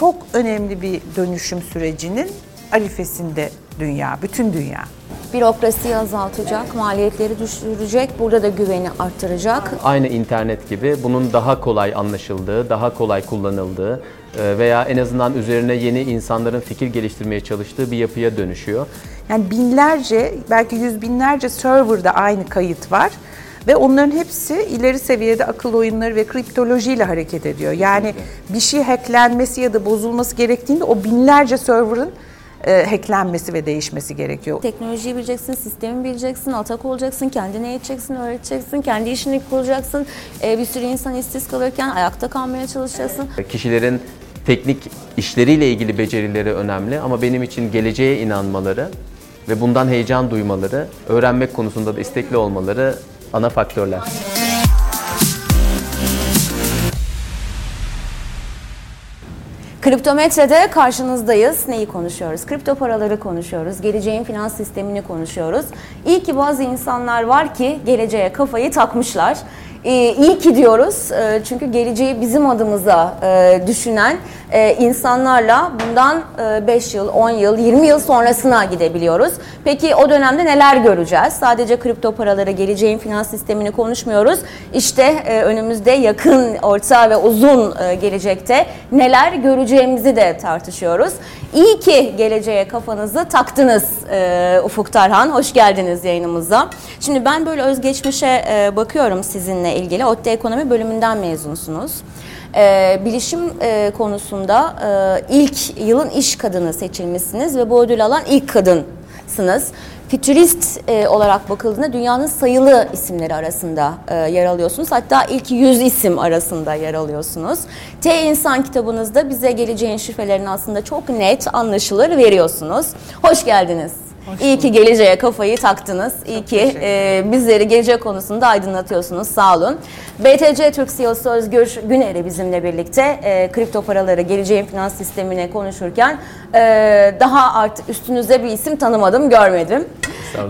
çok önemli bir dönüşüm sürecinin arifesinde dünya, bütün dünya. Bürokrasiyi azaltacak, maliyetleri düşürecek, burada da güveni arttıracak. Aynı internet gibi bunun daha kolay anlaşıldığı, daha kolay kullanıldığı e, veya en azından üzerine yeni insanların fikir geliştirmeye çalıştığı bir yapıya dönüşüyor. Yani binlerce, belki yüz binlerce serverda aynı kayıt var. Ve onların hepsi ileri seviyede akıl oyunları ve kriptolojiyle hareket ediyor. Yani bir şey hacklenmesi ya da bozulması gerektiğinde o binlerce server'ın e, hacklenmesi ve değişmesi gerekiyor. Teknolojiyi bileceksin, sistemi bileceksin, atak olacaksın, kendine eğiteceksin, öğreteceksin, kendi işini kuracaksın. E, bir sürü insan işsiz kalırken ayakta kalmaya çalışacaksın. Kişilerin teknik işleriyle ilgili becerileri önemli ama benim için geleceğe inanmaları ve bundan heyecan duymaları, öğrenmek konusunda da istekli olmaları ana faktörler. Kriptometre'de karşınızdayız. Neyi konuşuyoruz? Kripto paraları konuşuyoruz. Geleceğin finans sistemini konuşuyoruz. İyi ki bazı insanlar var ki geleceğe kafayı takmışlar. Ee, iyi ki diyoruz ee, çünkü geleceği bizim adımıza e, düşünen e, insanlarla bundan 5 e, yıl, 10 yıl, 20 yıl sonrasına gidebiliyoruz. Peki o dönemde neler göreceğiz? Sadece kripto paraları, geleceğin finans sistemini konuşmuyoruz. İşte e, önümüzde yakın, orta ve uzun gelecekte neler göreceğimizi de tartışıyoruz. İyi ki geleceğe kafanızı taktınız e, Ufuk Tarhan. Hoş geldiniz yayınımıza. Şimdi ben böyle özgeçmişe e, bakıyorum sizinle ilgili. ODTÜ Ekonomi bölümünden mezunsunuz. E, bilişim e, konusunda e, ilk yılın iş kadını seçilmişsiniz ve bu ödül alan ilk kadınsınız. Fütürist e, olarak bakıldığında dünyanın sayılı isimleri arasında e, yer alıyorsunuz. Hatta ilk 100 isim arasında yer alıyorsunuz. T İnsan kitabınızda bize geleceğin şifrelerini aslında çok net, anlaşılır veriyorsunuz. Hoş geldiniz. Hoş İyi ki geleceğe kafayı taktınız. Çok İyi ki e, bizleri gelecek konusunda aydınlatıyorsunuz. Sağ olun. BTC Türk CEO'su Özgür Güner'i bizimle birlikte e, kripto paraları, geleceğin finans sistemine konuşurken e, daha artık üstünüze bir isim tanımadım, görmedim.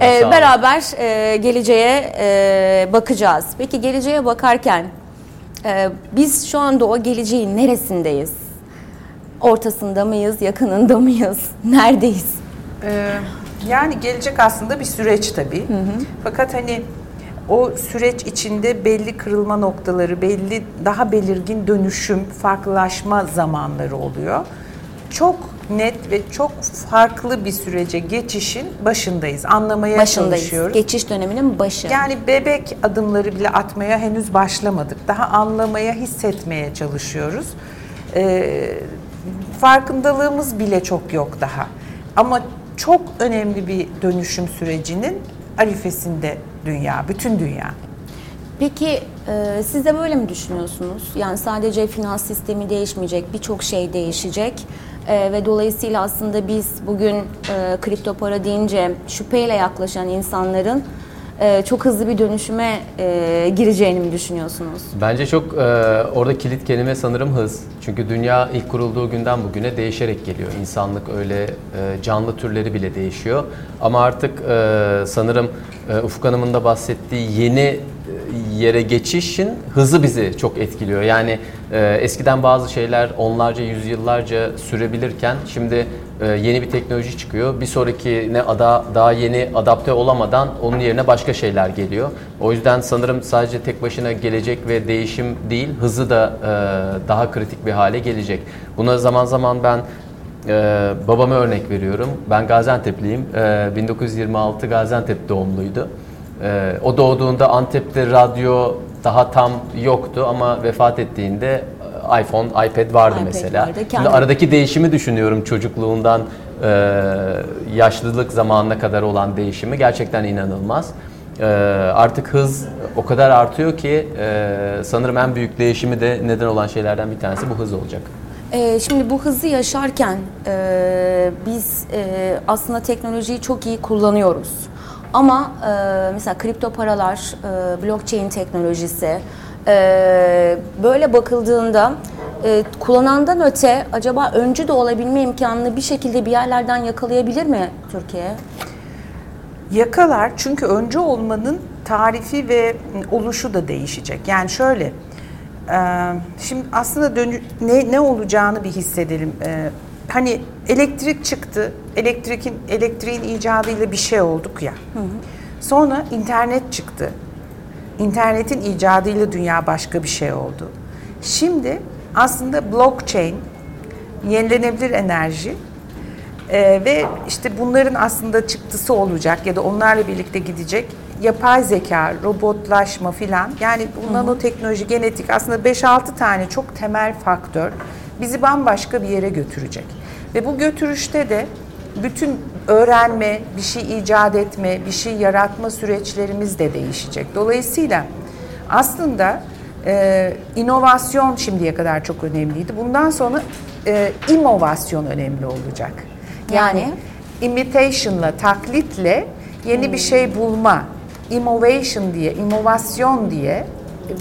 E, beraber e, geleceğe e, bakacağız. Peki geleceğe bakarken e, biz şu anda o geleceğin neresindeyiz? Ortasında mıyız, yakınında mıyız, neredeyiz? Ee, yani gelecek aslında bir süreç tabii. Hı hı. Fakat hani o süreç içinde belli kırılma noktaları, belli daha belirgin dönüşüm, farklılaşma zamanları oluyor. Çok net ve çok farklı bir sürece geçişin başındayız. Anlamaya Başındayız. çalışıyoruz. Geçiş döneminin başı. Yani bebek adımları bile atmaya henüz başlamadık. Daha anlamaya, hissetmeye çalışıyoruz. Ee, farkındalığımız bile çok yok daha. Ama çok önemli bir dönüşüm sürecinin arifesinde dünya, bütün dünya. Peki e, siz de böyle mi düşünüyorsunuz? Yani sadece finans sistemi değişmeyecek, birçok şey değişecek e, ve dolayısıyla aslında biz bugün e, kripto para deyince şüpheyle yaklaşan insanların e, çok hızlı bir dönüşüme e, gireceğini mi düşünüyorsunuz? Bence çok e, orada kilit kelime sanırım hız. Çünkü dünya ilk kurulduğu günden bugüne değişerek geliyor. İnsanlık öyle canlı türleri bile değişiyor. Ama artık sanırım Ufuk Hanım'ın da bahsettiği yeni yere geçişin hızı bizi çok etkiliyor. Yani e, eskiden bazı şeyler onlarca, yüzyıllarca sürebilirken şimdi e, yeni bir teknoloji çıkıyor. Bir sonraki ne ada, daha yeni adapte olamadan onun yerine başka şeyler geliyor. O yüzden sanırım sadece tek başına gelecek ve değişim değil, hızı da e, daha kritik bir hale gelecek. Buna zaman zaman ben ee, babama örnek veriyorum. Ben Gaziantep'liyim. Ee, 1926 Gaziantep doğumluydu. Ee, o doğduğunda Antep'te radyo daha tam yoktu ama vefat ettiğinde e, iPhone, iPad vardı iPad mesela. Vardı. Şimdi aradaki değişimi düşünüyorum çocukluğundan e, yaşlılık zamanına kadar olan değişimi gerçekten inanılmaz. E, artık hız o kadar artıyor ki e, sanırım en büyük değişimi de neden olan şeylerden bir tanesi bu hız olacak. Ee, şimdi bu hızı yaşarken e, biz e, aslında teknolojiyi çok iyi kullanıyoruz. Ama e, mesela kripto paralar, e, blockchain teknolojisi e, böyle bakıldığında e, kullanandan öte acaba öncü de olabilme imkanını bir şekilde bir yerlerden yakalayabilir mi Türkiye? Yakalar çünkü öncü olmanın tarifi ve oluşu da değişecek. Yani şöyle Ee, şimdi aslında dönü- ne ne olacağını bir hissedelim. Ee, hani elektrik çıktı. Elektrikin elektriğin icadıyla bir şey olduk ya. Sonra internet çıktı. İnternetin icadıyla dünya başka bir şey oldu. Şimdi aslında blockchain, yenilenebilir enerji ee, ve işte bunların aslında çıktısı olacak ya da onlarla birlikte gidecek yapay zeka, robotlaşma filan yani bu nanoteknoloji, genetik aslında 5-6 tane çok temel faktör bizi bambaşka bir yere götürecek. Ve bu götürüşte de bütün öğrenme, bir şey icat etme, bir şey yaratma süreçlerimiz de değişecek. Dolayısıyla aslında e, inovasyon şimdiye kadar çok önemliydi. Bundan sonra e, inovasyon önemli olacak. Yani, Yani? imitation'la, taklitle yeni bir şey bulma, innovation diye, inovasyon diye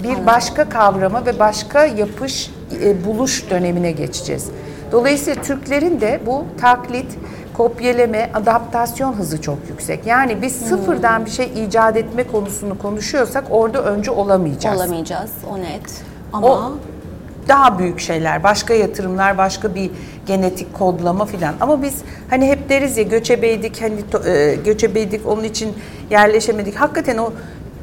bir başka kavrama ve başka yapış, e, buluş dönemine geçeceğiz. Dolayısıyla Türklerin de bu taklit, kopyaleme, adaptasyon hızı çok yüksek. Yani biz sıfırdan bir şey icat etme konusunu konuşuyorsak orada önce olamayacağız. Olamayacağız, o net. Ama O daha büyük şeyler, başka yatırımlar, başka bir genetik kodlama filan. Ama biz hani hep deriz ya göçebeydik, hani e, göçebeydik onun için yerleşemedik. Hakikaten o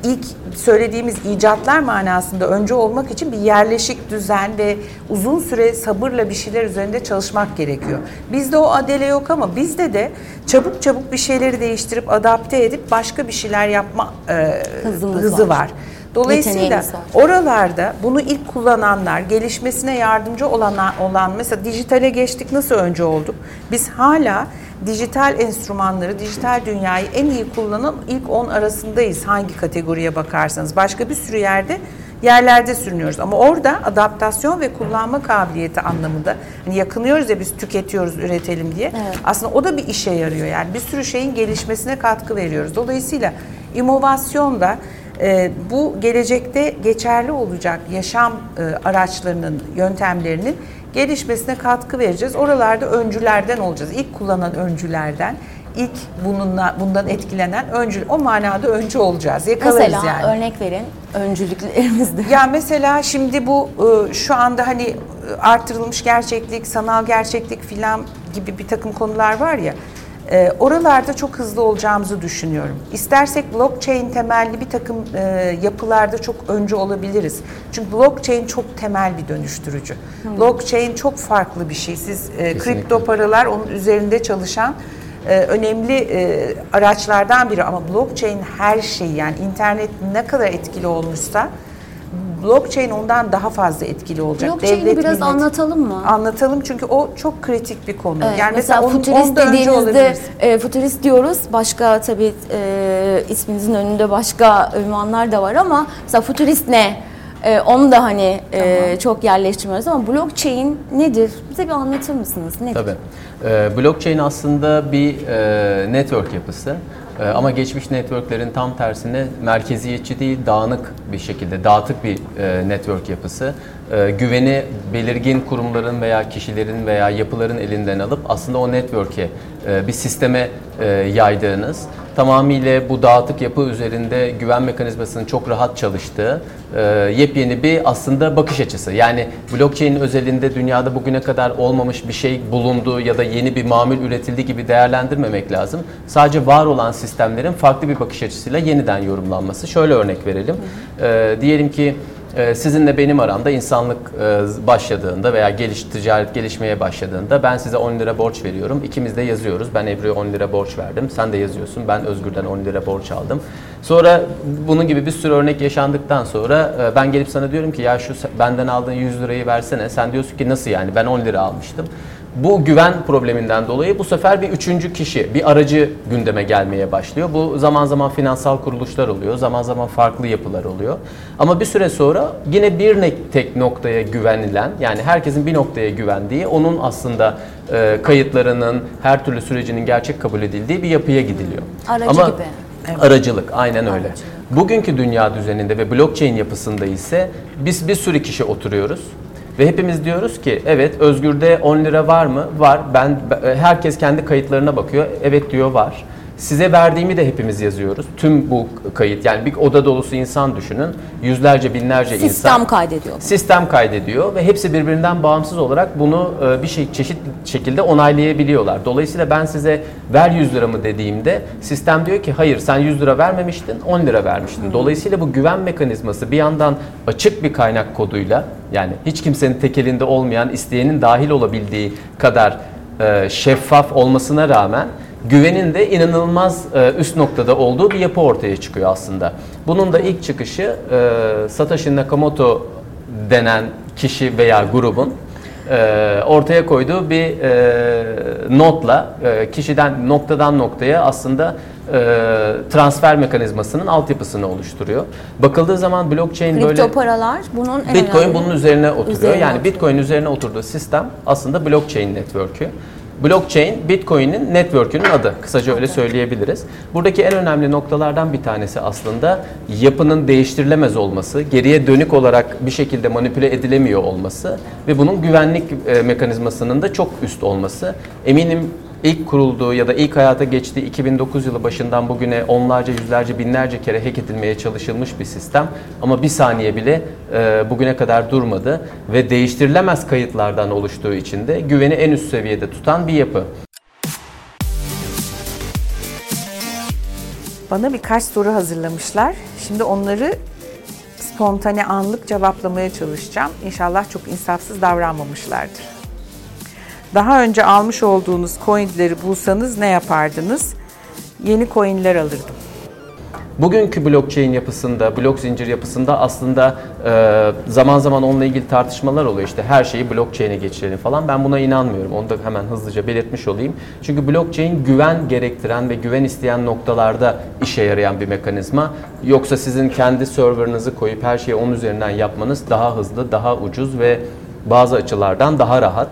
ilk söylediğimiz icatlar manasında önce olmak için bir yerleşik düzen ve uzun süre sabırla bir şeyler üzerinde çalışmak gerekiyor. Bizde o adele yok ama bizde de çabuk çabuk bir şeyleri değiştirip adapte edip başka bir şeyler yapma e, Hızımız hızı var. var. Dolayısıyla oralarda bunu ilk kullananlar, gelişmesine yardımcı olan, olan mesela dijitale geçtik nasıl önce olduk? Biz hala dijital enstrümanları, dijital dünyayı en iyi kullanan ilk 10 arasındayız hangi kategoriye bakarsanız. Başka bir sürü yerde yerlerde sürünüyoruz ama orada adaptasyon ve kullanma kabiliyeti anlamında hani yakınıyoruz ya biz tüketiyoruz, üretelim diye. Aslında o da bir işe yarıyor. Yani bir sürü şeyin gelişmesine katkı veriyoruz. Dolayısıyla inovasyonda da e, bu gelecekte geçerli olacak yaşam e, araçlarının, yöntemlerinin gelişmesine katkı vereceğiz. Oralarda öncülerden olacağız. İlk kullanan öncülerden, ilk bununla bundan etkilenen öncü, o manada öncü olacağız. Yakalarız mesela yani. örnek verin öncülüklerimizde. Ya mesela şimdi bu e, şu anda hani e, artırılmış gerçeklik, sanal gerçeklik filan gibi bir takım konular var ya. E, Oralarda çok hızlı olacağımızı düşünüyorum. İstersek blockchain temelli bir takım e, yapılarda çok önce olabiliriz. Çünkü blockchain çok temel bir dönüştürücü. Blockchain çok farklı bir şey. Siz e, kripto paralar onun üzerinde çalışan e, önemli e, araçlardan biri ama blockchain her şey yani internet ne kadar etkili olmuşsa blockchain ondan daha fazla etkili olacak. Blockchain'i Devlet, biraz millet- anlatalım mı? Anlatalım çünkü o çok kritik bir konu. Evet, yani mesela, mesela, futurist dediğinizde e, futurist diyoruz. Başka tabii e, isminizin önünde başka ünvanlar da var ama mesela futurist ne? E, onu da hani e, çok yerleştirmiyoruz ama blockchain nedir? Bize bir anlatır mısınız? Nedir? Tabii. Ee, blockchain aslında bir e, network yapısı. E, ama geçmiş networklerin tam tersine merkeziyetçi değil, dağınık bir şekilde, dağıtık bir e, network yapısı. E, güveni belirgin kurumların veya kişilerin veya yapıların elinden alıp aslında o network'e, e, bir sisteme e, yaydığınız, tamamıyla bu dağıtık yapı üzerinde güven mekanizmasının çok rahat çalıştığı yepyeni bir aslında bakış açısı. Yani blockchain özelinde dünyada bugüne kadar olmamış bir şey bulundu ya da yeni bir mamul üretildi gibi değerlendirmemek lazım. Sadece var olan sistemlerin farklı bir bakış açısıyla yeniden yorumlanması. Şöyle örnek verelim. E, diyelim ki ee, Sizinle benim aramda insanlık e, başladığında veya geliş, ticaret gelişmeye başladığında ben size 10 lira borç veriyorum. İkimiz de yazıyoruz. Ben Ebru'ya 10 lira borç verdim. Sen de yazıyorsun. Ben Özgür'den 10 lira borç aldım. Sonra bunun gibi bir sürü örnek yaşandıktan sonra e, ben gelip sana diyorum ki ya şu benden aldığın 100 lirayı versene. Sen diyorsun ki nasıl yani ben 10 lira almıştım. Bu güven probleminden dolayı bu sefer bir üçüncü kişi, bir aracı gündeme gelmeye başlıyor. Bu zaman zaman finansal kuruluşlar oluyor, zaman zaman farklı yapılar oluyor. Ama bir süre sonra yine bir tek noktaya güvenilen, yani herkesin bir noktaya güvendiği, onun aslında e, kayıtlarının, her türlü sürecinin gerçek kabul edildiği bir yapıya gidiliyor. Aracı Ama, gibi. Aracılık, aynen öyle. Bugünkü dünya düzeninde ve blockchain yapısında ise biz bir sürü kişi oturuyoruz. Ve hepimiz diyoruz ki evet Özgür'de 10 lira var mı? Var. Ben be- herkes kendi kayıtlarına bakıyor. Evet diyor var. Size verdiğimi de hepimiz yazıyoruz. Tüm bu kayıt yani bir oda dolusu insan düşünün. Yüzlerce binlerce insan. Sistem kaydediyor. Sistem kaydediyor ve hepsi birbirinden bağımsız olarak bunu e, bir şey çeşit şekilde onaylayabiliyorlar. Dolayısıyla ben size ver 100 lira mı dediğimde sistem diyor ki hayır sen 100 lira vermemiştin 10 lira vermiştin. Dolayısıyla bu güven mekanizması bir yandan açık bir kaynak koduyla yani hiç kimsenin tek elinde olmayan isteyenin dahil olabildiği kadar e, şeffaf olmasına rağmen güvenin de inanılmaz e, üst noktada olduğu bir yapı ortaya çıkıyor aslında. Bunun da ilk çıkışı e, Satoshi Nakamoto denen kişi veya grubun e, ortaya koyduğu bir e, notla e, kişiden noktadan noktaya aslında e, transfer mekanizmasının altyapısını oluşturuyor. Bakıldığı zaman blockchain Kripto böyle paralar bunun en Bitcoin önemli. bunun üzerine oturuyor. Üzerine yani oturuyor. Bitcoin üzerine oturduğu sistem aslında blockchain network'ü. Blockchain, Bitcoin'in network'ünün adı. Kısaca öyle söyleyebiliriz. Buradaki en önemli noktalardan bir tanesi aslında yapının değiştirilemez olması, geriye dönük olarak bir şekilde manipüle edilemiyor olması ve bunun güvenlik e, mekanizmasının da çok üst olması. Eminim ilk kurulduğu ya da ilk hayata geçtiği 2009 yılı başından bugüne onlarca, yüzlerce, binlerce kere hack edilmeye çalışılmış bir sistem. Ama bir saniye bile e, bugüne kadar durmadı ve değiştirilemez kayıtlardan oluştuğu için de güveni en üst seviyede tutan bir yapı. Bana birkaç soru hazırlamışlar. Şimdi onları spontane anlık cevaplamaya çalışacağım. İnşallah çok insafsız davranmamışlardır. Daha önce almış olduğunuz coinleri bulsanız ne yapardınız? Yeni coinler alırdım. Bugünkü blockchain yapısında, blok zincir yapısında aslında e, zaman zaman onunla ilgili tartışmalar oluyor. İşte her şeyi blockchain'e geçirelim falan. Ben buna inanmıyorum. Onu da hemen hızlıca belirtmiş olayım. Çünkü blockchain güven gerektiren ve güven isteyen noktalarda işe yarayan bir mekanizma. Yoksa sizin kendi serverınızı koyup her şeyi onun üzerinden yapmanız daha hızlı, daha ucuz ve bazı açılardan daha rahat.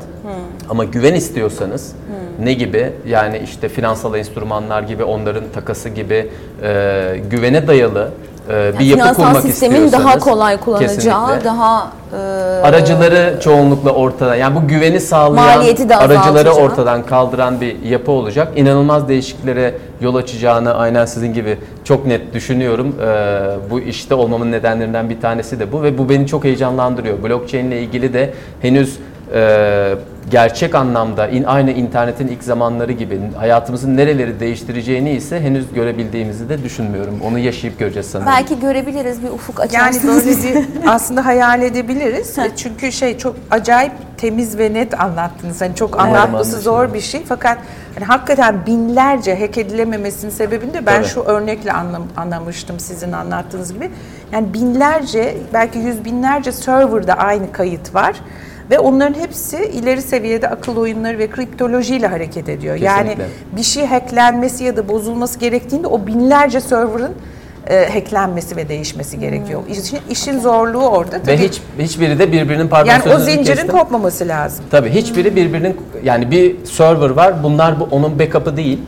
Ama güven istiyorsanız ne gibi? Yani işte finansal enstrümanlar gibi, onların takası gibi e, güvene dayalı e, bir yapı Finansal kurmak sistemin istiyorsanız daha kolay kullanacağı, kesinlikle. daha e, aracıları çoğunlukla ortada. Yani bu güveni sağlayan, aracıları ortadan kaldıran bir yapı olacak. İnanılmaz değişikliklere yol açacağını aynen sizin gibi çok net düşünüyorum. Ee, bu işte olmamın nedenlerinden bir tanesi de bu ve bu beni çok heyecanlandırıyor. Blockchain ile ilgili de henüz e, gerçek anlamda in, aynı internetin ilk zamanları gibi hayatımızın nereleri değiştireceğini ise henüz görebildiğimizi de düşünmüyorum. Onu yaşayıp göreceğiz sanırım. belki görebiliriz bir ufuk Yani açarsınız. böyle bir aslında hayal edebiliriz. Çünkü şey çok acayip temiz ve net anlattınız. Hani çok Umarım anlatması zor bir şey. Fakat hani hakikaten binlerce hack edilememesinin sebebini de ben Tabii. şu örnekle anlam, anlamıştım sizin anlattığınız gibi. Yani binlerce belki yüz binlerce serverda aynı kayıt var. Ve onların hepsi ileri seviyede akıl oyunları ve kriptolojiyle hareket ediyor. Yani Kesinlikle. bir şey hacklenmesi ya da bozulması gerektiğinde o binlerce server'ın e, hacklenmesi ve değişmesi gerekiyor. İşin, işin zorluğu orada. Ve Tabii, hiç hiçbiri de birbirinin pardon yani o zincirin kestim. kopmaması lazım. Tabii hiçbiri birbirinin yani bir server var. Bunlar bu onun backup'ı değil.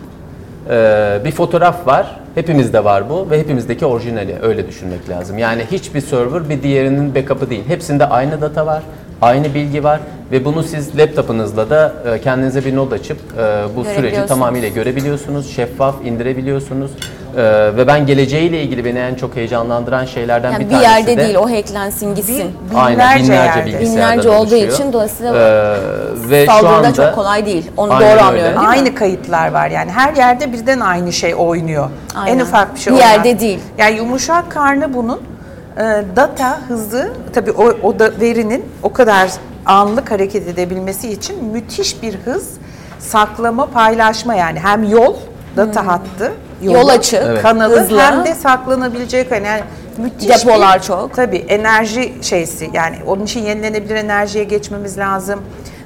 Ee, bir fotoğraf var. Hepimizde var bu ve hepimizdeki orijinali öyle düşünmek lazım. Yani hiçbir server bir diğerinin backup'ı değil. Hepsinde aynı data var, aynı bilgi var ve bunu siz laptopunuzla da e, kendinize bir not açıp e, bu süreci tamamıyla görebiliyorsunuz, şeffaf indirebiliyorsunuz. Ee, ve ben geleceğiyle ilgili beni en çok heyecanlandıran şeylerden Yani bir bir tanesi yerde de değil o hacklensin gitsin. Aynen binlerce yerde. Binlerce olduğu oluşuyor. için dolayısıyla Ee, ve şu anda çok kolay değil. Onu doğru öyle. anlıyorum değil mi? Aynı kayıtlar var yani her yerde birden aynı şey oynuyor. Aynen. En ufak bir şey Bir oynar. yerde değil. Yani yumuşak karnı bunun e, data hızı tabii o, o da verinin o kadar anlık hareket edebilmesi için müthiş bir hız saklama paylaşma yani hem yol data hattı yolu, Yol açık, Evet. kanalı hızlı. hem de saklanabilecek yani müthiş Depolar bir, çok. Tabii enerji şeysi yani onun için yenilenebilir enerjiye geçmemiz lazım.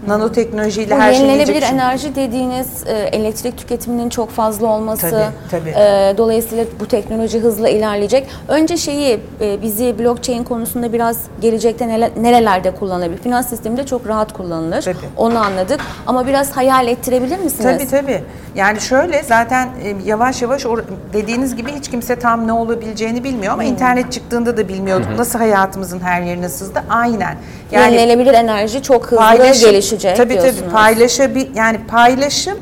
Nanoteknolojiyle Bu her şey yenilenebilir yiyecek. enerji dediğiniz e, elektrik tüketiminin çok fazla olması. Tabii, tabii. e, dolayısıyla bu teknoloji hızla ilerleyecek. Önce şeyi e, bizi blockchain konusunda biraz gelecekte nele- nerelerde kullanabilir? Finans sisteminde çok rahat kullanılır. Tabii. Onu anladık. Ama biraz hayal ettirebilir misiniz? Tabii tabii. Yani şöyle zaten e, yavaş yavaş or- dediğiniz gibi hiç kimse tam ne olabileceğini bilmiyor ama internet çıktığında da bilmiyorduk. Nasıl hayatımızın her yerine sızdı? Aynen. Yenilenebilir enerji çok hızlı paylaşım- gelişecek tabii diyorsunuz. tabii paylaşabil yani paylaşım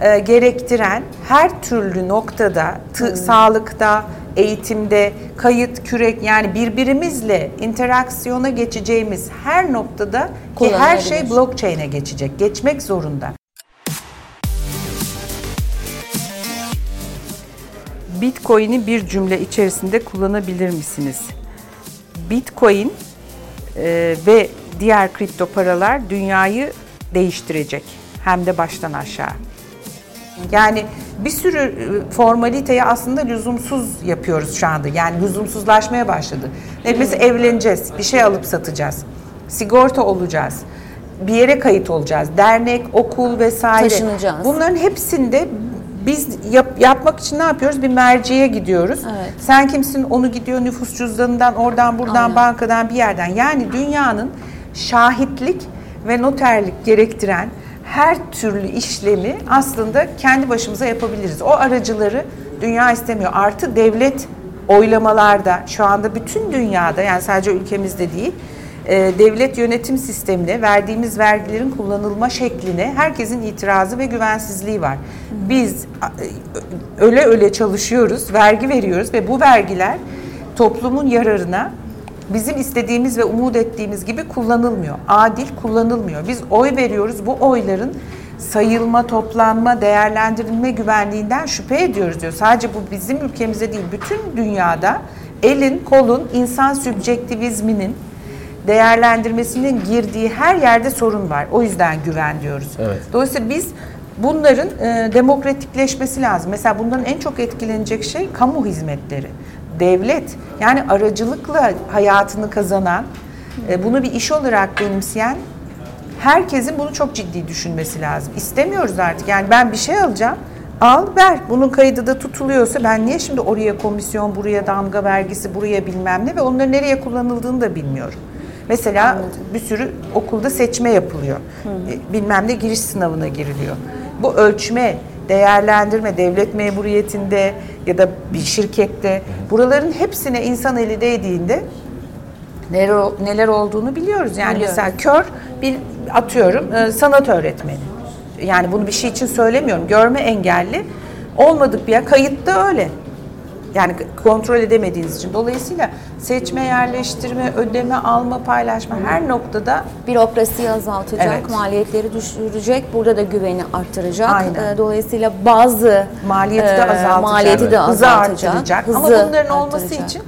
e, gerektiren her türlü noktada, tı- sağlıkta, eğitimde, kayıt, kürek yani birbirimizle interaksiyona geçeceğimiz her noktada ki her şey blockchain'e geçecek, geçmek zorunda. Bitcoin'i bir cümle içerisinde kullanabilir misiniz? Bitcoin e, ve diğer kripto paralar dünyayı değiştirecek. Hem de baştan aşağı. Yani bir sürü e, formaliteyi aslında lüzumsuz yapıyoruz şu anda. Yani lüzumsuzlaşmaya başladı. Mesela evleneceğiz, bir şey alıp satacağız. Sigorta olacağız. Bir yere kayıt olacağız. Dernek, okul vesaire. Taşınacağız. Bunların hepsinde biz yap- yapmak için ne yapıyoruz? Bir merceğe gidiyoruz. Evet. Sen kimsin? Onu gidiyor nüfus cüzdanından, oradan buradan, Aynen. bankadan bir yerden. Yani dünyanın şahitlik ve noterlik gerektiren her türlü işlemi aslında kendi başımıza yapabiliriz. O aracıları dünya istemiyor. Artı devlet oylamalarda şu anda bütün dünyada yani sadece ülkemizde değil e, devlet yönetim sistemine verdiğimiz vergilerin kullanılma şekline herkesin itirazı ve güvensizliği var. Biz e, öyle öyle çalışıyoruz, vergi veriyoruz ve bu vergiler toplumun yararına bizim istediğimiz ve umut ettiğimiz gibi kullanılmıyor. Adil kullanılmıyor. Biz oy veriyoruz. Bu oyların sayılma, toplanma, değerlendirilme güvenliğinden şüphe ediyoruz diyor. Sadece bu bizim ülkemize değil, bütün dünyada elin, kolun, insan sübjektivizminin değerlendirmesinin girdiği her yerde sorun var. O yüzden güven diyoruz. Evet. Dolayısıyla biz bunların e, demokratikleşmesi lazım. Mesela bunların en çok etkilenecek şey kamu hizmetleri. Devlet yani aracılıkla hayatını kazanan, e, bunu bir iş olarak benimseyen herkesin bunu çok ciddi düşünmesi lazım. İstemiyoruz artık. Yani ben bir şey alacağım. Al ver. Bunun kaydı da tutuluyorsa ben niye şimdi oraya komisyon, buraya damga vergisi, buraya bilmem ne ve onların nereye kullanıldığını da bilmiyorum. Mesela bir sürü okulda seçme yapılıyor. E, Bilmem ne giriş sınavına giriliyor. Bu ölçme, değerlendirme, devlet memuriyetinde ya da bir şirkette buraların hepsine insan eli değdiğinde neler, neler olduğunu biliyoruz. Yani Biliyoruz. mesela kör bir atıyorum e, sanat öğretmeni. Yani bunu bir şey için söylemiyorum. Görme engelli olmadık bir yer. Kayıtta öyle. Yani kontrol edemediğiniz için. Dolayısıyla seçme, yerleştirme, ödeme, alma, paylaşma her noktada Bürokrasiyi azaltacak, Evet. maliyetleri düşürecek, burada da güveni arttıracak. Aynen. Ee, Dolayısıyla bazı maliyeti de e, azaltacak. maliyeti de hızı azaltacak. arttıracak. Ama hızı bunların olması arttıracak. için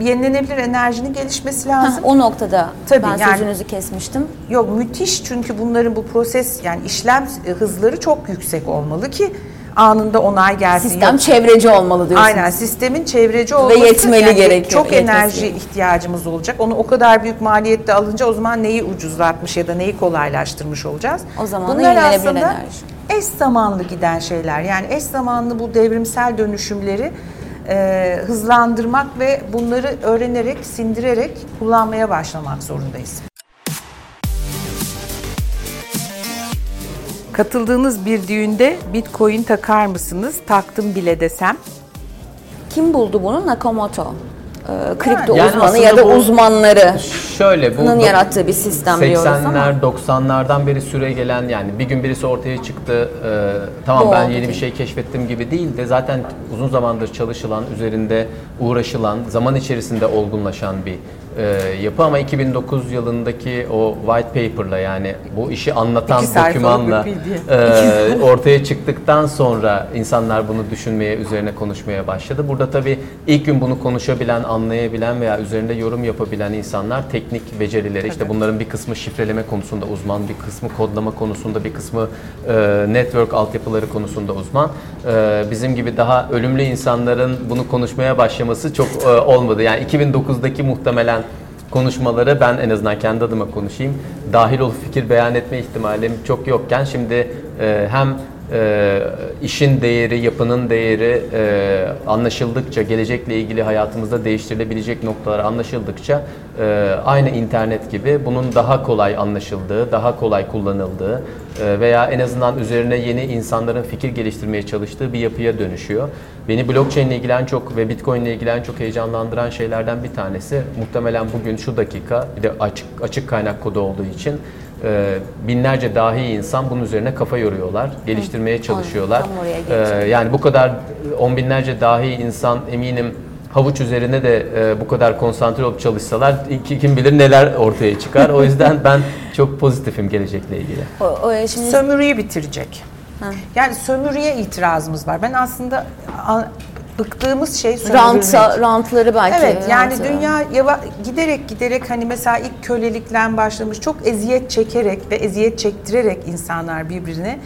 yenilenebilir enerjinin gelişmesi lazım. o noktada Tabii, ben yani- sözünüzü kesmiştim. Yok müthiş çünkü bunların bu proses yani işlem hızları çok yüksek olmalı ki anında onay gelsin. Sistem Yok, çevreci olmalı diyorsunuz. Aynen sistemin çevreci olması yetmeli gerekiyor, Çok yetmesi enerji ihtiyacımız olacak. Onu o kadar büyük maliyette alınca o zaman neyi ucuzlatmış ya da neyi kolaylaştırmış olacağız? O zaman Bunlar aslında enerji. eş zamanlı giden şeyler. Yani eş zamanlı bu devrimsel dönüşümleri e, hızlandırmak ve bunları öğrenerek, sindirerek kullanmaya başlamak zorundayız. Katıldığınız bir düğünde Bitcoin takar mısınız? Taktım bile desem. Kim buldu bunu? Nakamoto. Ee, kripto Yani uzmanı ya da bu- uzmanları. Şöyle bu Bunun yarattığı bir sistem diyoruz ama. 80'ler 90'lardan beri süre gelen yani bir gün birisi ortaya çıktı e, tamam Bu ben yeni bir değil. şey keşfettim gibi değil de zaten uzun zamandır çalışılan üzerinde uğraşılan zaman içerisinde olgunlaşan bir e, yapı ama 2009 yılındaki o white paper'la yani bu işi anlatan İki dokümanla e, ortaya çıktıktan sonra insanlar bunu düşünmeye, üzerine konuşmaya başladı. Burada tabii ilk gün bunu konuşabilen, anlayabilen veya üzerinde yorum yapabilen insanlar teknik becerileri, işte bunların bir kısmı şifreleme konusunda uzman, bir kısmı kodlama konusunda, bir kısmı e, network altyapıları konusunda uzman. E, bizim gibi daha ölümlü insanların bunu konuşmaya başlaması çok e, olmadı. Yani 2009'daki muhtemelen konuşmaları ben en azından kendi adıma konuşayım. Dahil olup fikir beyan etme ihtimalim çok yokken şimdi e, hem e, işin değeri, yapının değeri e, anlaşıldıkça, gelecekle ilgili hayatımızda değiştirilebilecek noktalar anlaşıldıkça e, aynı internet gibi bunun daha kolay anlaşıldığı, daha kolay kullanıldığı e, veya en azından üzerine yeni insanların fikir geliştirmeye çalıştığı bir yapıya dönüşüyor. Beni blockchain ile ilgili en çok ve bitcoin ile ilgili en çok heyecanlandıran şeylerden bir tanesi muhtemelen bugün şu dakika bir de açık açık kaynak kodu olduğu için e, binlerce dahi insan bunun üzerine kafa yoruyorlar, geliştirmeye çalışıyorlar. E, yani bu kadar on binlerce dahi insan eminim havuç üzerine de e, bu kadar konsantre olup çalışsalar kim bilir neler ortaya çıkar. O yüzden ben çok pozitifim gelecekle ilgili. O, o, e, şimdi Sömürüyü bitirecek. Ha. Yani sömürüye itirazımız var. Ben aslında bıktığımız şey sömürülmek. ranta, rantları belki. Evet yani rantı. dünya yava- giderek giderek hani mesela ilk kölelikten başlamış çok eziyet çekerek ve eziyet çektirerek insanlar birbirine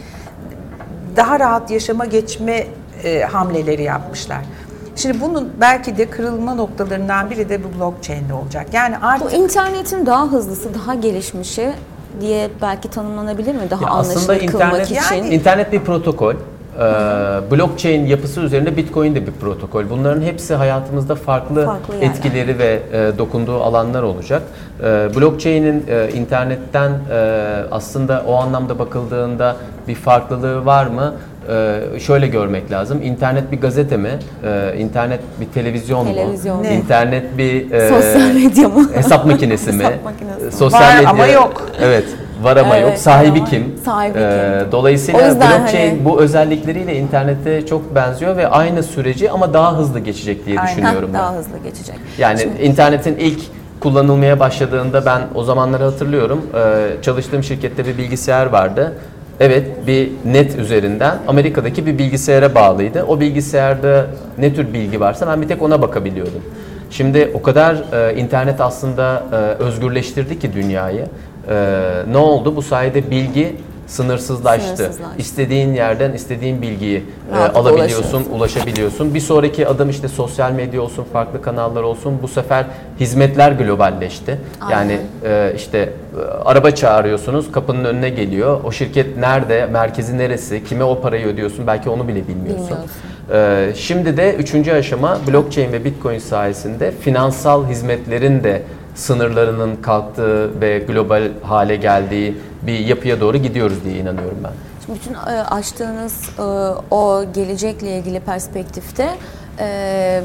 daha rahat yaşama geçme e, hamleleri yapmışlar. Şimdi bunun belki de kırılma noktalarından biri de bu blockchain'de olacak. Yani Bu artık internetin daha hızlısı, daha gelişmişi diye belki tanımlanabilir mi? Daha Ya aslında anlaşılır kılmak internet, için. Yani- internet bir protokol. Ee, blockchain yapısı üzerinde Bitcoin de bir protokol. Bunların hepsi hayatımızda farklı, Farklı yerler. etkileri ve e, dokunduğu alanlar olacak. Ee, blockchain'in e, internetten e, aslında o anlamda bakıldığında bir farklılığı var mı? Ee, şöyle görmek lazım. İnternet bir gazete mi? Ee, internet bir televizyon, Televizyon. mu? Ne? İnternet bir e, Sosyal medya mı? hesap makinesi mi? Hesap makinesi? Sosyal Var medya ama yok. Evet. Var ama Evet, yok. Sahibi var. kim? Sahibi Ee, kim? Dolayısıyla yüzden blockchain hani- bu özellikleriyle internete çok benziyor ve aynı süreci ama daha hızlı geçecek diye Aynen. düşünüyorum ben. daha hızlı geçecek. Yani internetin ilk kullanılmaya başladığında ben o zamanları hatırlıyorum. Ee, çalıştığım şirkette bir bilgisayar vardı. Evet bir net üzerinden Amerika'daki bir bilgisayara bağlıydı. O bilgisayarda ne tür bilgi varsa ben bir tek ona bakabiliyordum. Şimdi o kadar e, internet aslında e, özgürleştirdi ki dünyayı. E, ne oldu? Bu sayede bilgi sınırsızlaştı. Sınırsızlaştı. İstediğin yerden istediğin bilgiyi e, alabiliyorsun, ulaşabiliyorsun. Bir sonraki adım işte sosyal medya olsun, farklı kanallar olsun. Bu sefer hizmetler globalleşti. Yani e, işte e, araba çağırıyorsunuz, kapının önüne geliyor. O şirket nerede, merkezi neresi, kime o parayı ödüyorsun belki onu bile bilmiyorsun. Bilmiyorsun. E, şimdi de üçüncü aşama blockchain ve bitcoin sayesinde finansal hizmetlerin de sınırlarının kalktığı ve global hale geldiği bir yapıya doğru gidiyoruz diye inanıyorum ben. Şimdi bütün e, açtığınız e, o gelecekle ilgili perspektifte e,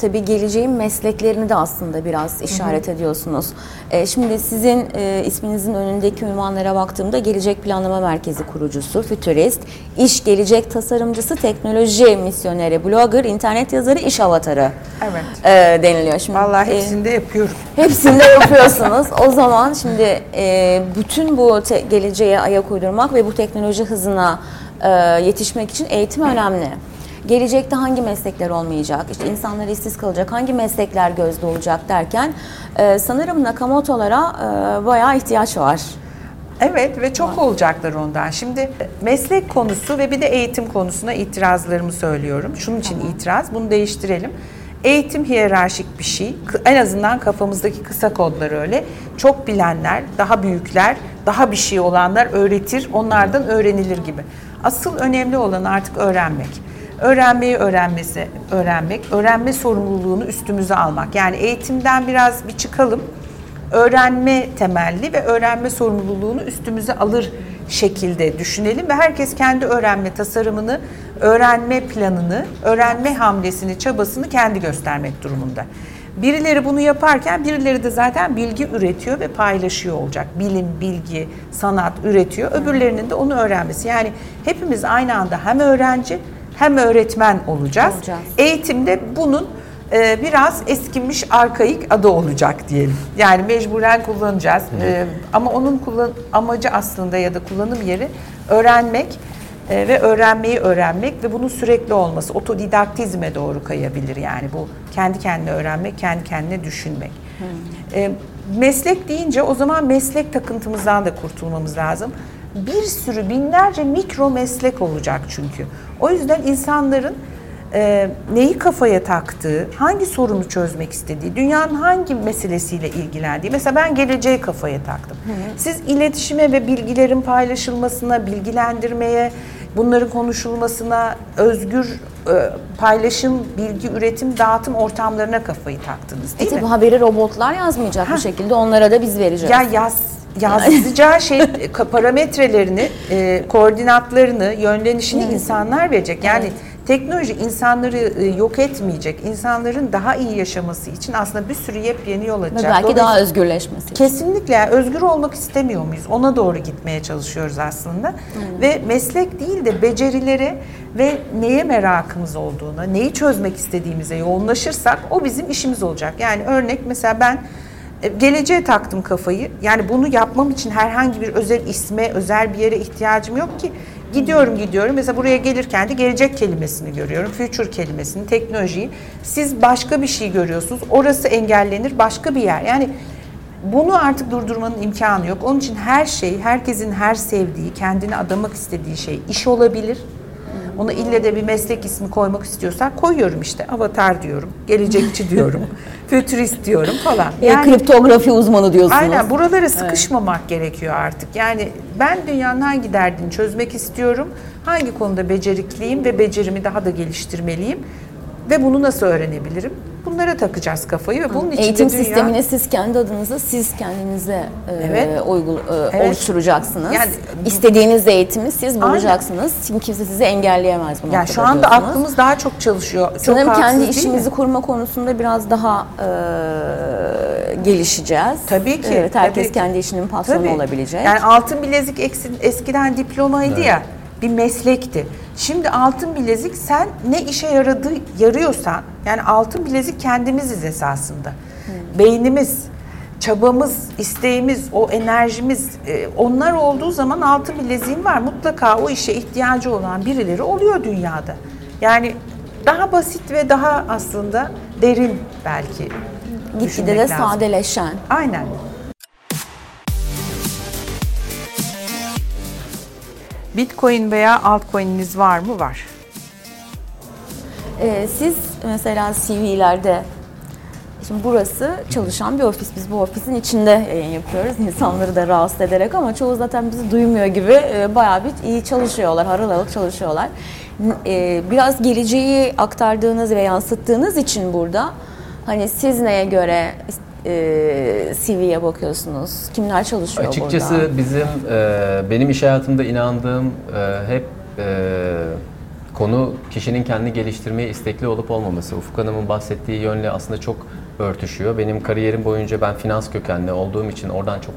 tabii geleceğin mesleklerini de aslında biraz işaret ediyorsunuz. E, şimdi sizin e, isminizin önündeki ünvanlara baktığımda Gelecek Planlama Merkezi kurucusu, fütürist, iş gelecek tasarımcısı, teknoloji misyoneri, blogger, internet yazarı, iş avatarı Evet. e, deniliyor. Şimdi vallahi e, hepsini de yapıyorum. Hepsinde yapıyorsunuz. O zaman şimdi e, bütün bu geleceğe ayak uydurmak ve bu teknoloji hızına e, yetişmek için eğitim önemli. Gelecekte hangi meslekler olmayacak, işte insanlar işsiz kalacak, hangi meslekler gözde olacak derken e, sanırım Nakamoto'lara e, bayağı ihtiyaç var. Evet ve çok olacaklar ondan. Şimdi meslek konusu ve bir de eğitim konusuna itirazlarımı söylüyorum. Şunun için itiraz, bunu değiştirelim. Eğitim hiyerarşik bir şey. En azından kafamızdaki kısa kodlar öyle. Çok bilenler, daha büyükler, daha bir şey olanlar öğretir, onlardan öğrenilir gibi. Asıl önemli olan artık öğrenmek. Öğrenmeyi öğrenmesi, öğrenmek, öğrenme sorumluluğunu üstümüze almak. Yani eğitimden biraz bir çıkalım öğrenme temelli ve öğrenme sorumluluğunu üstümüze alır şekilde düşünelim ve herkes kendi öğrenme tasarımını, öğrenme planını, öğrenme hamlesini, çabasını kendi göstermek durumunda. Birileri bunu yaparken birileri de zaten bilgi üretiyor ve paylaşıyor olacak. Bilim, bilgi, sanat üretiyor. Öbürlerinin de onu öğrenmesi. Yani hepimiz aynı anda hem öğrenci hem öğretmen olacağız. Olacağız. Eğitimde bunun e, biraz eskimiş arkaik adı olacak diyelim. Yani mecburen kullanacağız. E, ama onun kullan amacı aslında ya da kullanım yeri öğrenmek e, ve öğrenmeyi öğrenmek ve bunun sürekli olması. Otodidaktizme doğru kayabilir yani bu kendi kendine öğrenmek, kendi kendine düşünmek. E, meslek deyince o zaman meslek takıntımızdan da kurtulmamız lazım. Bir sürü binlerce mikro meslek olacak çünkü. O yüzden insanların e, neyi kafaya taktığı, hangi sorunu çözmek istediği, dünyanın hangi meselesiyle ilgilendiği. Mesela ben geleceği kafaya taktım. Siz iletişime ve bilgilerin paylaşılmasına, bilgilendirmeye, bunların konuşulmasına, özgür e, paylaşım, bilgi üretim, dağıtım ortamlarına kafayı taktınız E değil tabi mi? haberi robotlar yazmayacak bir şekilde onlara da biz vereceğiz. Ya yaz yazacağı şey parametrelerini, e, koordinatlarını, yönlenişini insanlar verecek. Yani Teknoloji insanları e, yok etmeyecek. İnsanların daha iyi yaşaması için aslında bir sürü yepyeni yol Ve açacak. belki Dolayısıyla- daha özgürleşmesi. Kesinlikle yani özgür olmak istemiyor muyuz? Ona doğru gitmeye çalışıyoruz aslında. Ve meslek değil de becerilere ve neye merakımız olduğuna, neyi çözmek istediğimize yoğunlaşırsak o bizim işimiz olacak. Yani örnek mesela ben geleceğe taktım kafayı. Yani bunu yapmam için herhangi bir özel isme, özel bir yere ihtiyacım yok ki. Gidiyorum gidiyorum. Mesela buraya gelirken de gelecek kelimesini görüyorum. Future kelimesini, teknolojiyi. Siz başka bir şey görüyorsunuz. Orası engellenir, başka bir yer. Yani bunu artık durdurmanın imkanı yok. Onun için her şey, herkesin her sevdiği, kendini adamak istediği şey iş olabilir. Ona ille de bir meslek ismi koymak istiyorsak koyuyorum işte. Avatar diyorum, gelecekçi diyorum, fütürist diyorum falan. E, kriptografi uzmanı diyorsunuz. Aynen buralara sıkışmamak gerekiyor artık. Yani ben dünyanın hangi derdini çözmek istiyorum, hangi konuda becerikliyim ve becerimi daha da geliştirmeliyim ve bunu nasıl öğrenebilirim? Bunlara takacağız kafayı ve bunun için Eğitim dünya... sistemini siz kendi adınıza, siz kendinize e, Evet. uygul, e, Evet. oluşturacaksınız. Yani- İstediğiniz eğitimi siz bulacaksınız. Çünkü kimse sizi engelleyemez bu Yani şu anda diyorsunuz. aklımız daha çok çalışıyor. Çok Sanırım haksız kendi değil mi? işimizi kurma konusunda biraz daha e, gelişeceğiz. Tabii ki, Evet, herkes tabii ki. kendi işinin patronu Tabii. olabilecek. Yani altın bilezik eskiden diplomaydı ya bir meslekti. Şimdi altın bilezik sen ne işe yaradığı yarıyorsan yani altın bilezik kendimiziz esasında. Beynimiz, çabamız, isteğimiz, o enerjimiz e, onlar olduğu zaman altın bileziğin var. Mutlaka o işe ihtiyacı olan birileri oluyor dünyada. Yani daha basit ve daha aslında derin belki. Gitgide de lazım. sadeleşen. Aynen. Bitcoin veya altcoin'iniz var mı? Var. Ee, siz mesela CV'lerde Şimdi burası çalışan bir ofis. Biz bu ofisin içinde yayın yapıyoruz. İnsanları da rahatsız ederek ama çoğu zaten bizi duymuyor gibi e, bayağı bir iyi çalışıyorlar. Harıl harıl çalışıyorlar. E, Biraz geleceği aktardığınız ve yansıttığınız için burada hani siz neye göre e, CV'ye bakıyorsunuz? Kimler çalışıyor Açıkçası burada? bizim e, benim iş hayatımda inandığım e, hep e, konu kişinin kendi geliştirmeye istekli olup olmaması. Ufuk Hanım'ın bahsettiği yönle aslında çok örtüşüyor. Benim kariyerim boyunca ben finans kökenli olduğum için oradan çok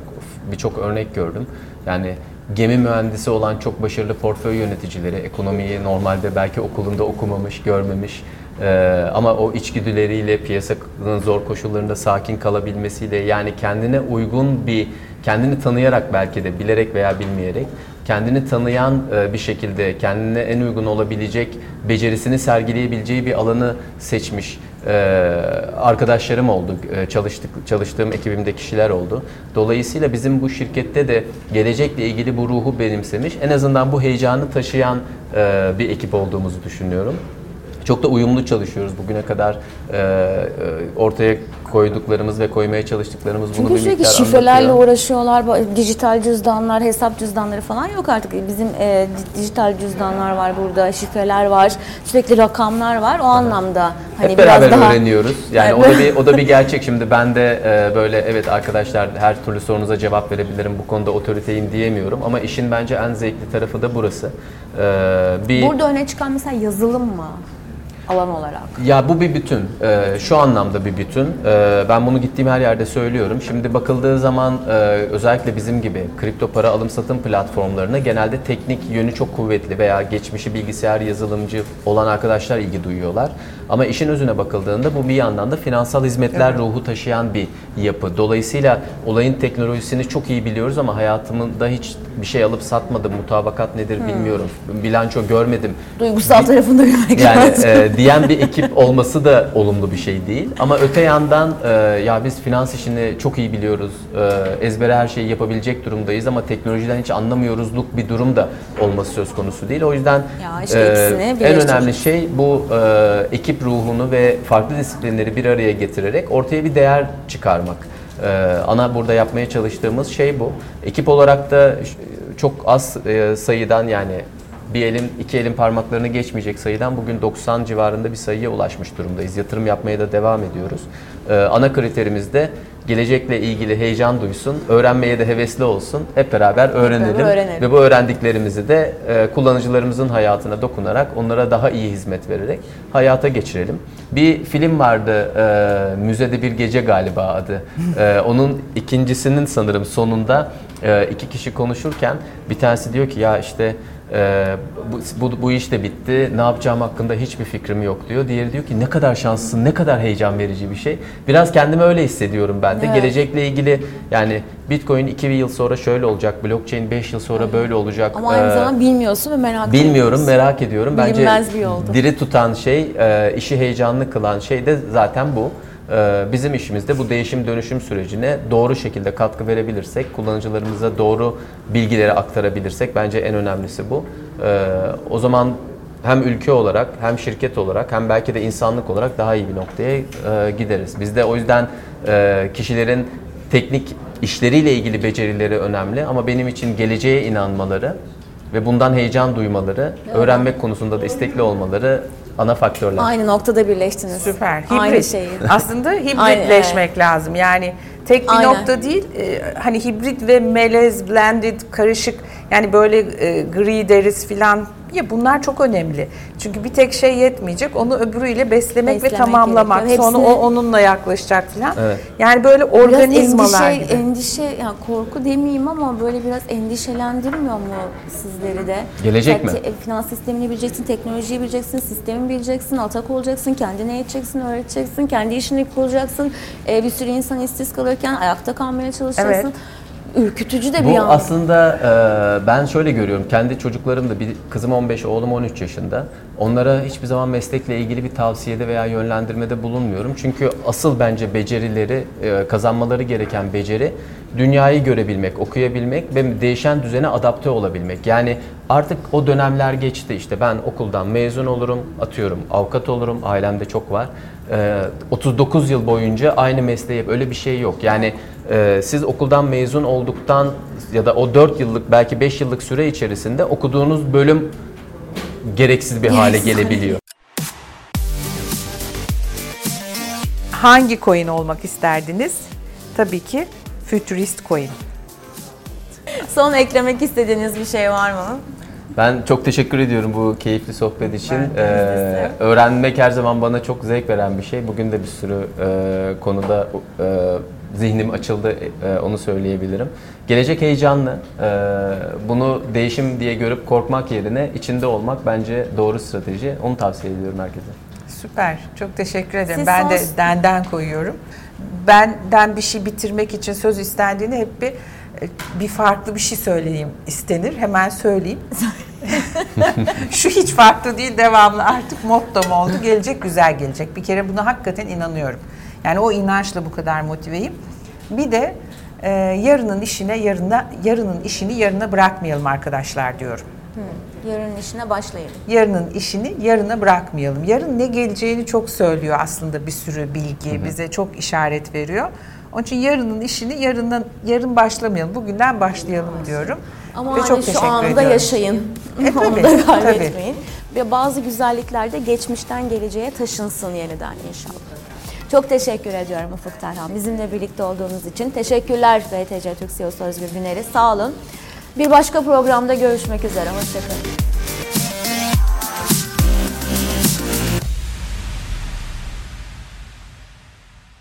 birçok örnek gördüm. Yani gemi mühendisi olan çok başarılı portföy yöneticileri, ekonomiyi normalde belki okulunda okumamış, görmemiş ee, ama o içgüdüleriyle piyasanın zor koşullarında sakin kalabilmesiyle yani kendine uygun bir kendini tanıyarak belki de bilerek veya bilmeyerek kendini tanıyan e, bir şekilde kendine en uygun olabilecek becerisini sergileyebileceği bir alanı seçmiş e, arkadaşlarım oldu. E, çalıştık çalıştığım ekibimde kişiler oldu. Dolayısıyla bizim bu şirkette de gelecekle ilgili bu ruhu benimsemiş. En azından bu heyecanı taşıyan bir ekip olduğumuzu düşünüyorum. Çok da uyumlu çalışıyoruz bugüne kadar e, e, ortaya koyduklarımız ve koymaya çalıştıklarımız bunu Çünkü bir sürekli miktar şifrelerle anlatıyor. uğraşıyorlar. Dijital cüzdanlar, hesap cüzdanları falan yok artık. Bizim e, di- dijital cüzdanlar var burada, şifreler var, sürekli rakamlar var. O anlamda hani Hep beraber biraz daha öğreniyoruz. Yani o da bir o da bir gerçek. Şimdi ben de e, böyle evet arkadaşlar her türlü sorunuza cevap verebilirim. Bu konuda otoriteyim diyemiyorum ama işin bence en zevkli tarafı da burası. E, bir Burada öne çıkan mesela yazılım mı alan olarak? Ya bu bir bütün. Ee, şu anlamda bir bütün. Ee, ben bunu gittiğim her yerde söylüyorum. Şimdi bakıldığı zaman e, özellikle bizim gibi kripto para alım satım platformlarına genelde teknik yönü çok kuvvetli veya geçmişi bilgisayar yazılımcı olan arkadaşlar ilgi duyuyorlar. Ama işin özüne bakıldığında bu bir yandan da finansal hizmetler ruhu taşıyan bir yapı. Dolayısıyla olayın teknolojisini çok iyi biliyoruz ama hayatımda hiç bir şey alıp satmadım. Mutabakat nedir bilmiyorum. Bilanço görmedim. Duygusal tarafında görmek Yani lazım. e, diyen bir ekip olması da olumlu bir şey değil. Ama öte yandan e, ya biz finans işini çok iyi biliyoruz, e, ezbere her şeyi yapabilecek durumdayız ama teknolojiden hiç anlamıyoruzluk bir durum da olması söz konusu değil. O yüzden Ya işte ikisini en önemli şey bu e, ekip ruhunu ve farklı disiplinleri bir araya getirerek ortaya bir değer çıkarmak. E, ana burada yapmaya çalıştığımız şey bu. Ekip olarak da çok az e, sayıdan yani bir elin iki elin parmaklarını geçmeyecek sayıdan bugün 90 civarında bir sayıya ulaşmış durumdayız. Yatırım yapmaya da devam ediyoruz. Ee, ana kriterimiz de gelecekle ilgili heyecan duysun, öğrenmeye de hevesli olsun. Hep beraber öğrenelim öğrenelim. ve bu öğrendiklerimizi de e, kullanıcılarımızın hayatına dokunarak onlara daha iyi hizmet vererek hayata geçirelim. Bir film vardı, e, Müzede Bir Gece galiba adı. E, onun ikincisinin sanırım sonunda e, iki kişi konuşurken bir tanesi diyor ki ya işte e, bu, bu, bu iş de bitti, ne yapacağım hakkında hiçbir fikrim yok diyor. Diğeri diyor ki ne kadar şanslısın, ne kadar heyecan verici bir şey. Biraz kendimi öyle hissediyorum ben de. Evet. Gelecekle ilgili yani Bitcoin 2 yıl sonra şöyle olacak, blockchain 5 yıl sonra böyle olacak. Ama aynı Ee, zamanda bilmiyorsun ve merak Bilmiyorum, ediyorsun. merak ediyorum. Bence diri tutan şey, e, işi heyecanlı kılan şey de zaten bu. E, Bizim işimizde bu değişim dönüşüm sürecine doğru şekilde katkı verebilirsek, kullanıcılarımıza doğru bilgileri aktarabilirsek bence en önemlisi bu. E, O zaman hem ülke olarak hem şirket olarak hem belki de insanlık olarak daha iyi bir noktaya e, gideriz. Biz de o yüzden e, kişilerin teknik işleriyle ilgili becerileri önemli ama benim için geleceğe inanmaları ve bundan heyecan duymaları, öğrenmek konusunda da istekli olmaları ana faktörler. Aynı noktada birleştiniz. Süper. Hibrit. Aynı şeyi. Aslında hibritleşmek lazım. Yani tek bir Aynen. nokta değil. e, hani hibrit ve melez, blended, karışık yani böyle e, gri deriz filan ya bunlar çok önemli. Çünkü bir tek şey yetmeyecek. Onu öbürüyle beslemek, ve Beslemek tamamlamak. gerekiyor. Sonra o onunla yaklaşacak filan. Evet. Yani böyle Biraz organizmalar endişe, gibi. endişe, yani korku demeyeyim ama böyle biraz endişelendirmiyor mu sizleri de? Gelecek mi? te- finans sistemini bileceksin, teknolojiyi bileceksin, sistemi bileceksin, atak olacaksın, kendine eğiteceksin, öğreteceksin, kendi işini kuracaksın. Ee, bir sürü insan işsiz kalırken ayakta kalmaya çalışacaksın. Ürkütücü de bir Bu yandan. aslında e, ben şöyle görüyorum. Kendi çocuklarım da bir kızım 15, oğlum 13 yaşında. Onlara hiçbir zaman meslekle ilgili bir tavsiyede veya yönlendirmede bulunmuyorum. Çünkü asıl bence becerileri, e, kazanmaları gereken beceri dünyayı görebilmek, okuyabilmek ve değişen düzene adapte olabilmek. Yani artık o dönemler geçti. İşte ben okuldan mezun olurum, atıyorum avukat olurum. Ailemde çok var. E, 39 yıl boyunca aynı mesleği yap. Öyle bir şey yok. Yani e, siz okuldan mezun olduktan ya da o 4 yıllık belki 5 yıllık süre içerisinde okuduğunuz bölüm gereksiz bir hale Gereksiz. gelebiliyor. Hangi coin olmak isterdiniz? Tabii ki futurist coin. Son eklemek istediğiniz bir şey var mı? Ben çok teşekkür ediyorum bu keyifli sohbet için. Ben de. Ee, öğrenmek her zaman bana çok zevk veren bir şey. Bugün de bir sürü e, konuda e, zihnim açıldı, e, onu söyleyebilirim. Gelecek heyecanlı. E, bunu değişim diye görüp korkmak yerine içinde olmak bence doğru strateji. Onu tavsiye ediyorum herkese. Süper. Çok teşekkür ederim. Siz ben son- de denden koyuyorum. Benden bir şey bitirmek için söz istendiğinde hep bir bir farklı bir şey söyleyeyim istenir. Hemen söyleyeyim. Şu hiç farklı değil devamlı artık mottom oldu. Gelecek güzel gelecek. Bir kere buna hakikaten inanıyorum. Yani o inançla bu kadar motiveyim. Bir de e, yarının işine yarına yarının işini yarına bırakmayalım arkadaşlar diyorum. Yarının işine başlayın. Yarının işini yarına bırakmayalım. Yarın ne geleceğini çok söylüyor aslında bir sürü bilgi, bize çok işaret veriyor. Onun için yarının işini yarından yarın başlamayalım, bugünden başlayalım diyorum. Ama Ve hani çok şu anda ediyorum. yaşayın. E, Onu tabii, da tabii. kaybetmeyin. Ve bazı güzellikler de geçmişten geleceğe taşınsın yeniden inşallah. Çok teşekkür ediyorum Ufuk Terhan. Bizimle birlikte olduğunuz için. Teşekkürler BTC Türk CEO'su Özgür Güner'i. Sağ olun. Bir başka programda görüşmek üzere. Hoşçakalın.